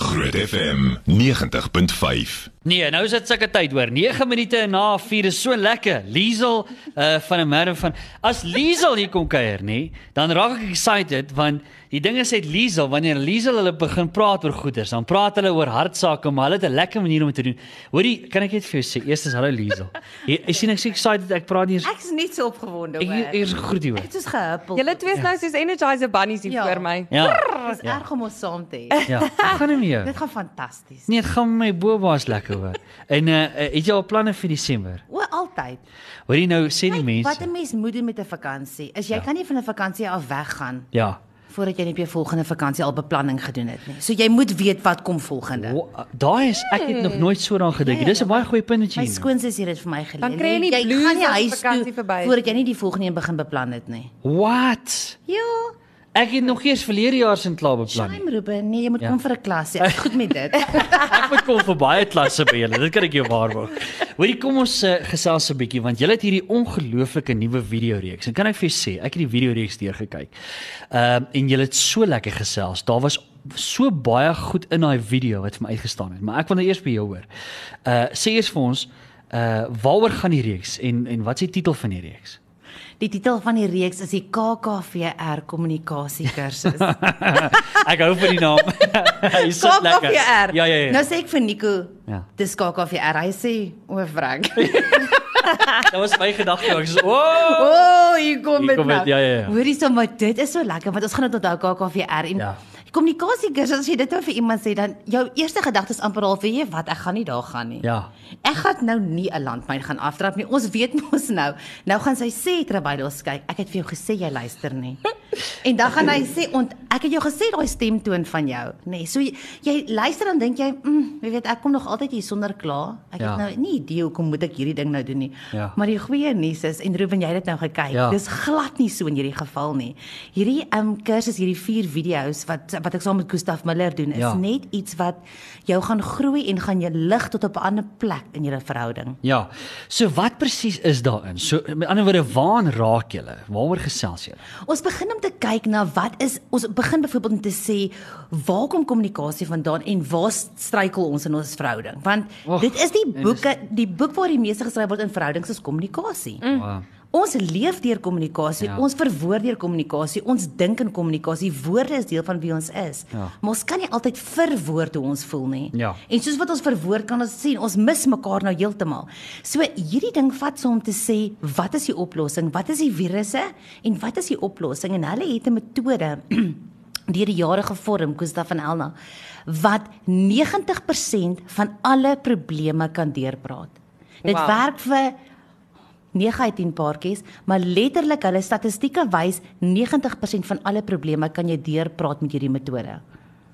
Groot FM 90.5. Nee, nou is dit sulke tyd hoor. 9 minute na 4 is so lekker. Liesel uh van 'n merwe van as Liesel hier kom kuier, nê, dan raak ek excited want die dinge sê Liesel wanneer Liesel hulle begin praat oor goeders, dan praat hulle oor hartsake, maar hulle het 'n lekker manier om dit te doen. Hoorie, kan ek net vir jou sê, eerstens hallo Liesel. Jy ek sien ek sê excited ek praat nie eens Ek is nie so opgewonde ek hoor. eers groet hier hoor. Ek het soos gehuppel. Julle twee is nou soos Energizer bunnies hier Ja. voor my. Ja. Dit is erg om ons saam te hê. Ja. Ek gaan nie meer. Dit gaan fantasties. Nee, dit gaan met my boba's lekker hoor. En uh, uh het jy al planne vir Desember? O, altyd. Hoorie nou sê die mense. Wat 'n mens moet doen met 'n vakansie, is jy Ja. kan nie van 'n vakansie af weggaan Ja. Voordat jy nie op jou volgende vakansie al beplanning gedoen het nie. So jy moet weet wat kom volgende. Wa- Daai is ek het nog nooit so daaraan gedink. Dis 'n baie goeie punt wat jy My skoonsis het dit vir my geleer. Dan kry jy nie jy gaan nie huis vakansie toe voordat jy nie die volgende een begin beplan het nie. What? Ja, Ek het nog eers verlede jaar sin klaar beplan. shame Ruben, nee, jy moet Ja. kom vir 'n klas. Ek is goed met dit. Ek moet kom vir baie klasse by julle. Dit kan ek jou waarborg. Hoorie, kom ons uh, gesels 'n bietjie want julle het hierdie ongelooflike nuwe video reeks. En kan ek vir jou sê, ek het die video reeks deurgekyk. Ehm en julle het so lekker gesels. Daar was so baie goed in daai video wat vir my uitgestaan het. Maar ek wil nou eers by jou hoor. Uh sê eers vir ons uh waaroor gaan die reeks en en wat is die titel van die reeks? Die titel van die reeks is die KKVR kommunikasie kursus. ek hou van die naam. Hy sit lekker. KKVR. Ja ja ja. Nou sê ek vir Nico, Ja. dis KKVR. Hy sê, "O, Frank." Dit was my gedagte. Ek sê, "O, O, oh, hier kom Hier dit kom nou. dit, ja, ja, ja. Hoorie so, maar dit is so lekker want ons gaan dit onthou KKVR en Ja. Kommunikasie kursus as jy dit nou vir iemand sê dan jou eerste gedagte is amper al weet jy wat ek gaan nie daar gaan nie. Ja. Ek gaan nou nie 'n landmyn gaan aftrap nie. Ons weet mos nou. Nou gaan sy sê terwyl ons kyk, ek het vir jou gesê jy luister nie. En dan gaan hy sê ont ek het jou gesê daai stemtoon van jou, nê. Nee, so jy, jy luister dan dink jy, mm, jy weet ek kom nog altyd hier sonder kla. Ek Ja. het nou nie idee hoekom moet ek hierdie ding nou doen nie. Ja. Maar die goeie nuus is en Ruben jy het dit nou gekyk. Ja. Dis glad nie so in hierdie geval nie. Hierdie um kursus, hierdie 4 video's wat wat ek saam met Gustaf Miller doen, is Ja. net iets wat jou gaan groei en gaan jou lig tot op 'n ander plek in jou verhouding. Ja. So wat presies is daarin? So met ander woorde, waaraan raak julle? Waaroor gesels julle? Ons begin om te kyk na wat is ons begin byvoorbeeld om te sê waar kom kommunikasie vandaan en waar struikel ons in ons verhouding? Want Och, dit is die en dis- boeke, die boek waar die meeste geskryf word in verhoudings is kommunikasie. Mm. Wow. Ons leef deur kommunikasie, Ja. ons verwoord deur kommunikasie, ons dink in kommunikasie. Woorde is deel van wie ons is. Ja. Maar ons kan nie altyd verwoord hoe ons voel nie. Ja. En soos wat ons verwoord kan ons sien, ons mis mekaar nou heeltemal. So hierdie ding vat so om te sê, wat is die oplossing? Wat is die virusse en wat is die oplossing? En hulle het 'n metode deur die jare gevorm, Gustav van Elna, wat 90% van alle probleme kan deurpraat. Dit Wow. werk vir 9 uit 10 paartjies, maar letterlik hulle statistieke wys 90% van alle probleme kan jy deurpraat met hierdie metode.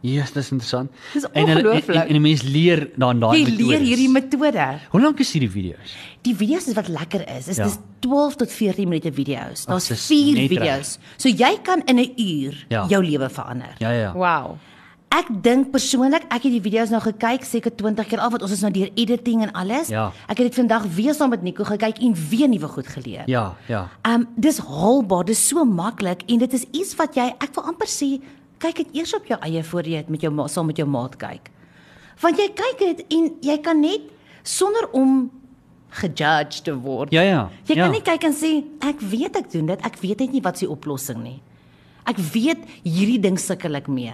Ja, yes, dis interessant. Dis En. En, en 'n mens leer dan daai Jy metodes. leer hierdie metode. Hoe lank is hierdie video's? Die video's is wat lekker is. Is Ja. dis 12 tot 14 minute video's. Daar's dis 4 net video's. So jy kan in 'n uur Ja. jou lewe verander. Ja ja. Wow. Ek dink persoonlik, ek het die video's nou gekyk seker 20 keer al want ons is nou deur editing en alles. Ja. Ek het dit vandag weer saam met Nico gekyk en weer nuwe goed geleer. Ja, ja. Um dis haalbaar, dis so maklik en dit is iets wat jy ek wil amper sê kyk dit eers op jou eie voor jy dit met jou ma- saam met jou maat kyk. Want jy kyk dit en jy kan net sonder om gejudged te word. Ja ja. Jy ja. kan nie kyk en sê ek weet ek doen dit, ek weet net nie wat se oplossing nie. Ek weet hierdie ding sukkel ek mee.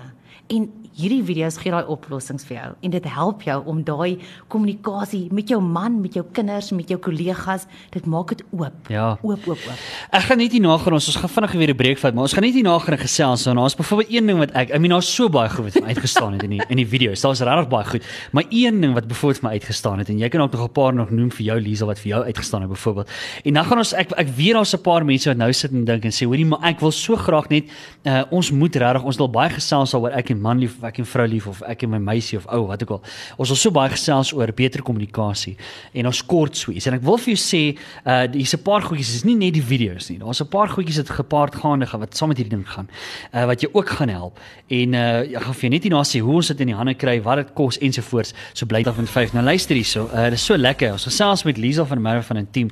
En hierdie video's gee daai oplossings vir jou en dit help jou om daai kommunikasie met jou man, met jou kinders, met jou kollegas, dit maak dit oop. Ja. Oop, oop, oop. Ek gaan net hier na gaan ons ons gaan vinnig weer 'n breek vat, maar ons gaan net hier na gaan gesels. En daar's byvoorbeeld een ding wat ek, I mean daar's so baie goed wat my uitgestaan het in die in die video's. Daar's regtig baie goed. Maar een ding wat byvoorbeeld vir my uitgestaan het en jy kan ook nog 'n paar nog noem vir jou Liesel wat vir jou uitgestaan het byvoorbeeld. En dan gaan ons ek ek weet daar's 'n paar mense wat nou sit en dink en sê hoorie maar ek wil so graag net uh, ons moet regtig ons wil baie gesels daaroor ek en man lief of ek en vrou lief of ek en my meisie of ou wat ook al. Ons wil so baie gesels oor beter kommunikasie en ons kort so iets. En ek wil vir jou sê uh hier's 'n paar goedjies, dis nie net die video's nie. Daar's 'n paar goedjies wat gepaard gaande gaan wat saam met hierdie ding gaan. Uh wat jou ook gaan help. En uh ek gaan vir jou net hierna sê hoe ons dit in die hande kry, wat dit kos ensovoorts. So bly dan van 5. Nou luister hierso. Uh dis so lekker. Ons gesels met Liesel van Merwe van 'n team.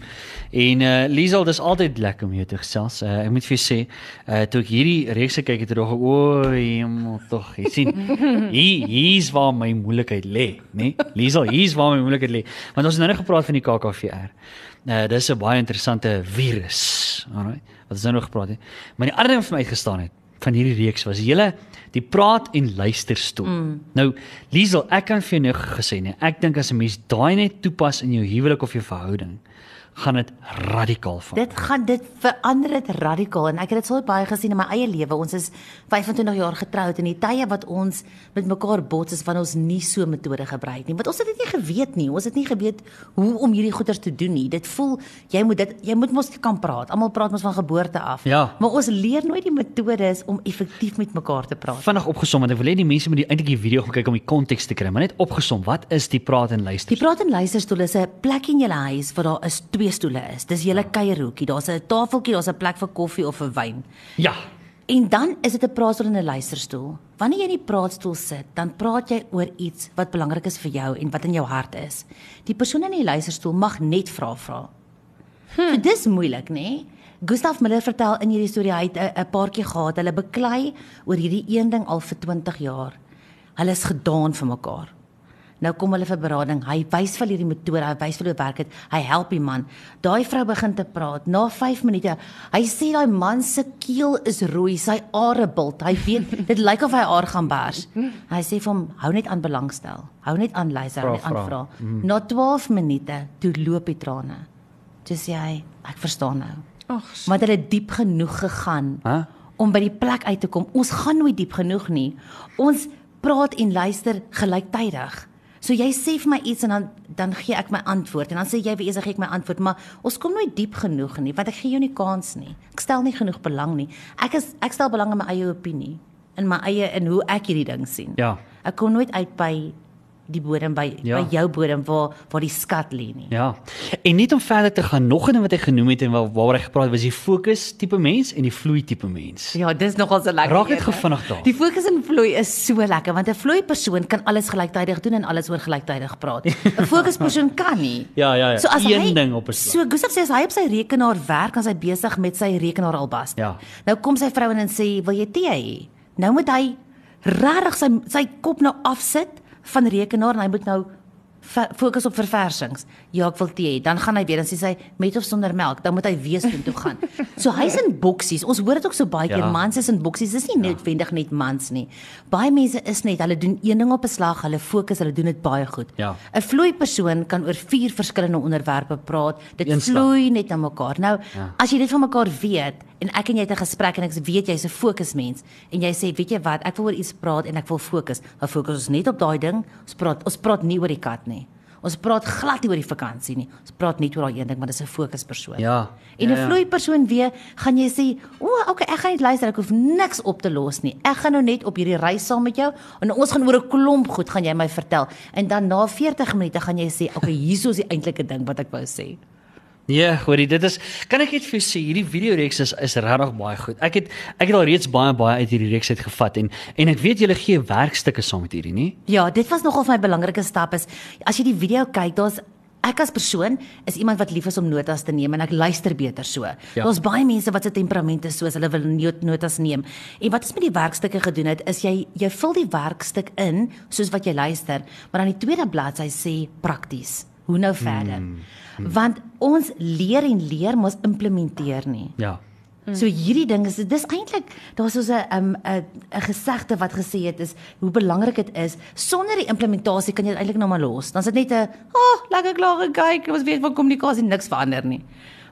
En uh Liesel, dis altyd lekker om jou te gesels. Uh ek moet vir jou sê, uh toe ek hierdie reeks gekyk het, het ek dog o, hemel tog, Jy sien. Hier hier's waar my moeilikheid lê, né? Nee? Liesel, hier's waar my moeilikheid lê. Want ons het nou net gepraat van die KKVR. Nou, dis 'n baie interessante virus. Alraai. Wat ons nou nog gepraat het. Maar die ander ding vir my uitgestaan het van hierdie reeks was julle die praat en luisterstoel. Mm. Nou, Liesel, ek kan vir jou nou gesê nee, ek dink as 'n mens daai net toepas in jou huwelik of jou verhouding, gaan dit radikaal van. Dit gaan dit verander dit radikaal en ek het dit so baie gesien in my eie lewe. Ons is 25 jaar getroud en die tye wat ons met mekaar bots is van ons nie so metode gebruik nie. Want ons het dit nie geweet nie. Ons het nie geweet hoe om hierdie goeders te doen nie. Dit voel jy moet dit jy moet mos kan praat. Almal praat mos van geboorte af. Ja. Maar ons leer nooit die metodes om effektief met mekaar te praat. Vinnig opgesom want ek wil hê die mense moet die eintlik die video gaan kyk om die konteks te kry, maar net opgesom, wat is die praat en luister? Die praat en luisterstoel is 'n plek in jou huis waar daar is twee stoele is. Dis julle kuierhoekie. Daar's 'n tafeltjie, daar's 'n plek vir koffie of vir wyn. Ja. En dan is dit 'n praatstoel en 'n luisterstoel. Wanneer jy in die praatstoel sit, dan praat jy oor iets wat belangrik is vir jou en wat in jou hart is. Die persoon in die luisterstoel mag net vra vra. Hm. So dis moeilik, nê? Nee? Gustav Miller vertel in hierdie storie hy het 'n 'n paartjie gehad. Hulle beklei oor hierdie een ding al vir 20 jaar. Hulle is gedaan vir mekaar. Nou kom hulle vir berading. Hy wys vir hierdie metode, hy wys vir hoe werk dit. Hy help die man. Daai vrou begin te praat. Na 5 minute, hy sê daai man se keel is rooi, sy are bult. Hy weet dit lyk of hy haar gaan bars. Hy sê vir hom, hou net aan belangstel. Hou net aan luister, hou net aan vra. Na 12 minute, toe loop die trane. Toe sê hy, ek verstaan nou. Ag, Maar dit het diep genoeg gegaan Hæ? om by die plek uit te kom. Ons gaan nooit diep genoeg nie. Ons praat en luister gelyktydig. So jy sê vir my iets en dan dan gee ek my antwoord en dan sê jy weer dan gee ek my antwoord, maar ons kom nooit diep genoeg nie want ek gee jou nie kans nie. Ek stel nie genoeg belang nie. Ek is ek stel belang in my eie opinie, in my eie in hoe ek hierdie ding sien. Ja. Ek kom nooit uit by die bodem by Ja. by jou bodem waar waar die skat lê nie. Ja. En net om verder te gaan, nog 'n ding wat hy genoem het en waar waaroor hy gepraat het, was die fokus tipe mens en die vloei tipe mens. Ja, dis nogal so lekker. Raak net een, gou hè? vinnig daar. Die fokus en vloei is so lekker want 'n vloei persoon kan alles gelyktydig doen en alles oor gelyktydig praat. 'n Fokuspersoon kan nie. Ja, ja, ja. So as Een hy, ding op 'n slag. So Gustav sê as hy op sy rekenaar werk, dan is hy besig met sy rekenaar albas. Ja. Nou kom sy vrou in en sê, "Wil jy tee hê?" Nou moet hy regtig sy sy kop nou afsit van rekenaar en hy moet nou fokus op verversings. Ja, ek wil tee hê. Dan gaan hy weer en sê sy met of sonder melk, dan moet hy weer skoon toe gaan. So hy's in boksies. Ons hoor dit ook so baie keer, Ja. mans is in boksies. Dis nie noodwendig net mans nie. Baie mense is net, hulle doen een ding op 'n slag, hulle fokus, hulle doen dit baie goed. Ja. 'n Vloei persoon kan oor vier verskillende onderwerpe praat. Dit Een slag. vloei net na mekaar. Nou, Ja. as jy dit van mekaar weet en ek en jy het 'n gesprek en ek weet jy's 'n fokusmens en jy sê, weet jy wat, ek wil oor iets praat en ek wil fokus. Dan fokus ons net op daai ding. Ons praat ons praat nie oor die kat nie. Ons praat glad nie oor die vakansie nie. Ons praat net oor daai een ding, want dit is 'n fokuspersoon. Ja. En 'n ja, ja. vloei persoon weer, gaan jy sê, "O, okay, ek gaan net luister, ek hoef niks op te los nie. Ek gaan nou net op hierdie reis saam met jou en ons gaan oor 'n klomp goed gaan jy my vertel." En dan na 40 minute gaan jy sê, "Okay, hierso is die eintlike ding wat ek wou sê." Ja, hoorie, dit is kan ek net vir jou sê, hierdie video reeks is is regtig baie goed. Ek het ek het al reeds baie baie uit hierdie reeks uit gevat en en ek weet julle gee werkstukke saam met hierdie, nie? Ja, dit was nogal vir my belangrike stap is as jy die video kyk, daar's ek as persoon is iemand wat lief is om notas te neem en ek luister beter so. Ja. Daar's baie mense wat se temperament is soos hulle wil not- notas neem. En wat ons met die werkstukke gedoen het, is jy jy vul die werkstuk in soos wat jy luister, maar aan die tweede bladsy sê prakties. Hoe nou verder? Hmm. Want ons leer en leer mos implementeer nie. Ja. So hierdie ding is dis eintlik daar's so 'n 'n 'n 'n gesegde wat gesê het is hoe belangrik dit is sonder die implementasie kan jy dit eintlik nou maar los. Dan's dit net 'n ag oh, lekker klaar gekyk, ons weet van kommunikasie niks verander nie.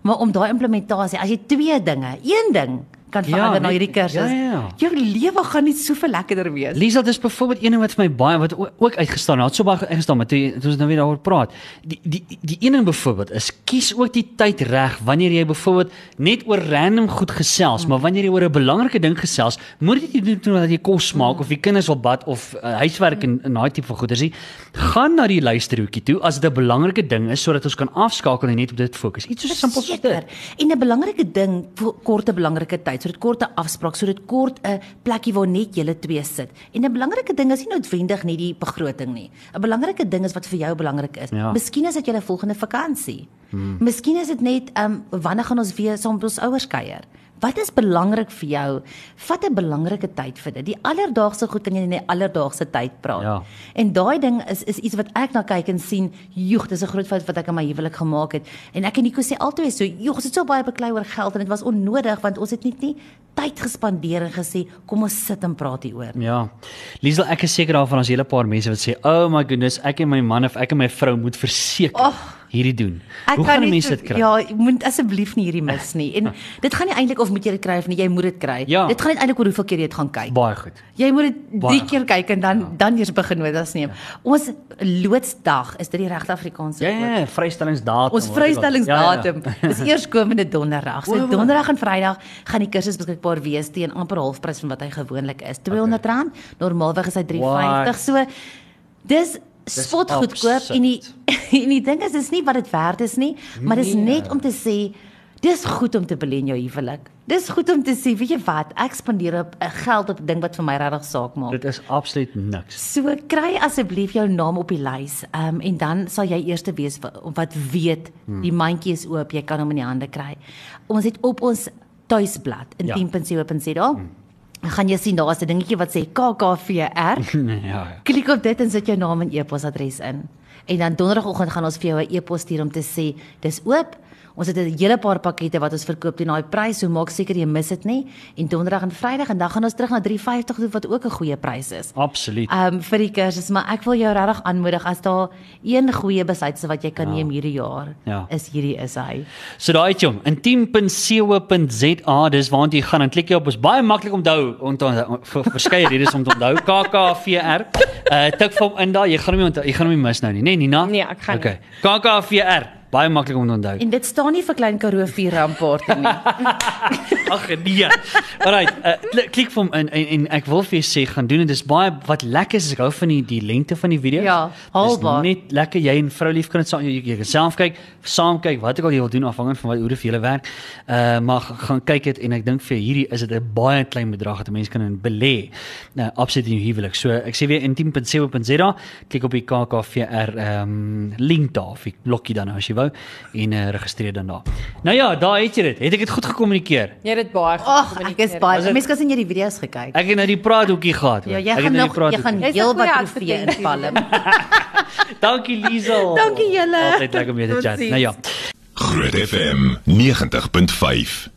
Maar om daai implementasie, as jy twee dinge, een ding kan Ja, verander na net- hierdie kursus. ja, ja, ja. Jou lewe gaan net soveel lekkerder wees. Liesel, dis byvoorbeeld een ding wat vir my baie wat ook uitgestaan het. So baie uitgestaan, maar toe toe ons nou weer daaroor praat. Die die die een ding byvoorbeeld is kies ook die tyd reg wanneer jy byvoorbeeld net oor random goed gesels, maar wanneer jy oor 'n belangrike ding gesels, moet dit nie doen dat jy kos maak of die kinders wil bad of uh, huiswerk en en daai tipe van goeders nie. Gaan na die luisterhoekie toe as dit 'n belangrike ding is sodat ons kan afskakel en net op dit fokus. Iets so simpel soos dit. En 'n belangrike ding vir korte belangrike tyd. So dit kort 'n afspraak, so dit kort 'n plekkie waar net julle twee sit. En 'n belangrike ding is nie noodwendig net die begroting nie. 'n Belangrike ding is wat vir jou belangrik is. Ja. Miskien is dit julle volgende vakansie. Hmm. Miskien is dit net ehm um, wanneer gaan ons weer saam met ons ouers kuier? Wat is belangrik vir jou? Vat 'n belangrike tyd vir dit. Die alledaagse goed kan jy in die alledaagse tyd praat. Ja. En daai ding is is iets wat ek na kyk en sien, joeg, dis 'n groot fout wat ek in my huwelik gemaak het. En ek en Nico sê altyd so, joeg, ons het so baie beklei oor geld en dit was onnodig want ons het net nie tyd gespandeer en gesê, kom ons sit en praat hieroor. Ja. Liesel, ek is seker daarvan as 'n hele paar mense wat sê, "Oh my goodness, ek en my man of ek en my vrou moet verseker Och, hierdie doen." Ek Hoe gaan nie mense dit kry? Ja, moet asseblief nie hierdie mis nie. En dit gaan nie eintlik of moet jy dit kry of nie, jy moet dit kry. Ja. Dit gaan net eintlik oor hoeveel keer jy dit gaan kyk. Baie goed. Jy moet dit Baie 3 keer kyk en dan dan eers begin notas neem. Ons loodsdag, is dit die regte Afrikaanse Ja, ja, ja, vrystellingsdatum. Ons wat ook al. vrystellingsdatum Ja, ja. is eers komende donderdag. So donderdag en Vrydag gaan die kursus beskikbaar wees teen amper halfprys van wat hy gewoonlik is. R200. Normaalweg is hy 350. So dis spot goedkoop en die en die ding is dis nie wat dit werd is nie, maar dis Nee. net om te sê dis goed om te belê in jou huwelik. Dis goed om te sê, weet jy wat, ek spandeer op 'n geld op 'n ding wat vir my regtig saak maak. Dit is absoluut niks. So kry asseblief jou naam op die lys. Ehm um, en dan sal jy eerste wees wat, wat weet Hmm. die mandjie is oop, jy kan hom in die hande kry. Ons het op ons tuisblad in Ja. 10.co.za dan gaan jy sien daar's 'n dingetjie wat sê KKVR. ja, ja. Klik op dit en sit jou naam en e-posadres in. En dan donderdagoggend gaan ons vir jou 'n e-pos stuur om te sê dis oop. Ons het 'n hele paar pakkette wat ons verkoop teen daai prys, so maak seker jy mis dit nie. En donderdag en Vrydag en dan gaan ons terug na 350 toe wat ook 'n goeie prys is. Absoluut. Um vir die kursus, maar ek wil jou regtig aanmoedig as daar een goeie besluit is wat jy kan neem hierdie jaar, Ja. is hierdie is hy. So daai het jy hom. Intiem.co.za, dis waarna jy gaan en klik jy op. Is baie maklik om te onthou. Onthou vir verskeie redes om te onthou. KKVR. Uh tik vir hom in daar. Jy gaan hom nie onthou. Jy gaan hom nie mis nou nie, né nee, Nina? Nee, ek gaan. Okay. KKVR. Baie maklik om te onthou. En dit staan nie vir klein Karoo 4 ramparty nie. Ag nee. Alright, uh, klik, vir hom in en, en ek wil vir jou sê gaan doen dit. Dis baie wat lekker is. Ek hou van die die lengte van die video. Ja, haalbaar. Net lekker jy en vrou lief kan dit saam jy, jy kan self kyk, saam kyk wat ook al jy wil doen afhangend van wat hoe dit vir julle werk. Uh maar gaan kyk dit en ek dink vir hierdie is dit 'n baie klein bedrag wat 'n mens kan in belê. Nou absoluut in jou huwelik. So ek sê weer intiem.co.za, klik op die KKVR ehm um, link daar of ek blokkie dan nou as jy wou en uh, registreer dan daar. Nou ja, daar het jy dit. Het ek dit goed gekommunikeer? Jy het dit baie goed Ag, ek gekommunikeer. is baie. dit- Mense kan sien jy die video's gekyk. Ek het nou die praathoekie gehad. Ja, jy Ek het gaan nou die nog jy gaan heel wat trofee advertensie. inpalm. Dankie Liesel. Dankie julle. Altyd lekker om jou te chat. Nou ja. Groot FM 90.5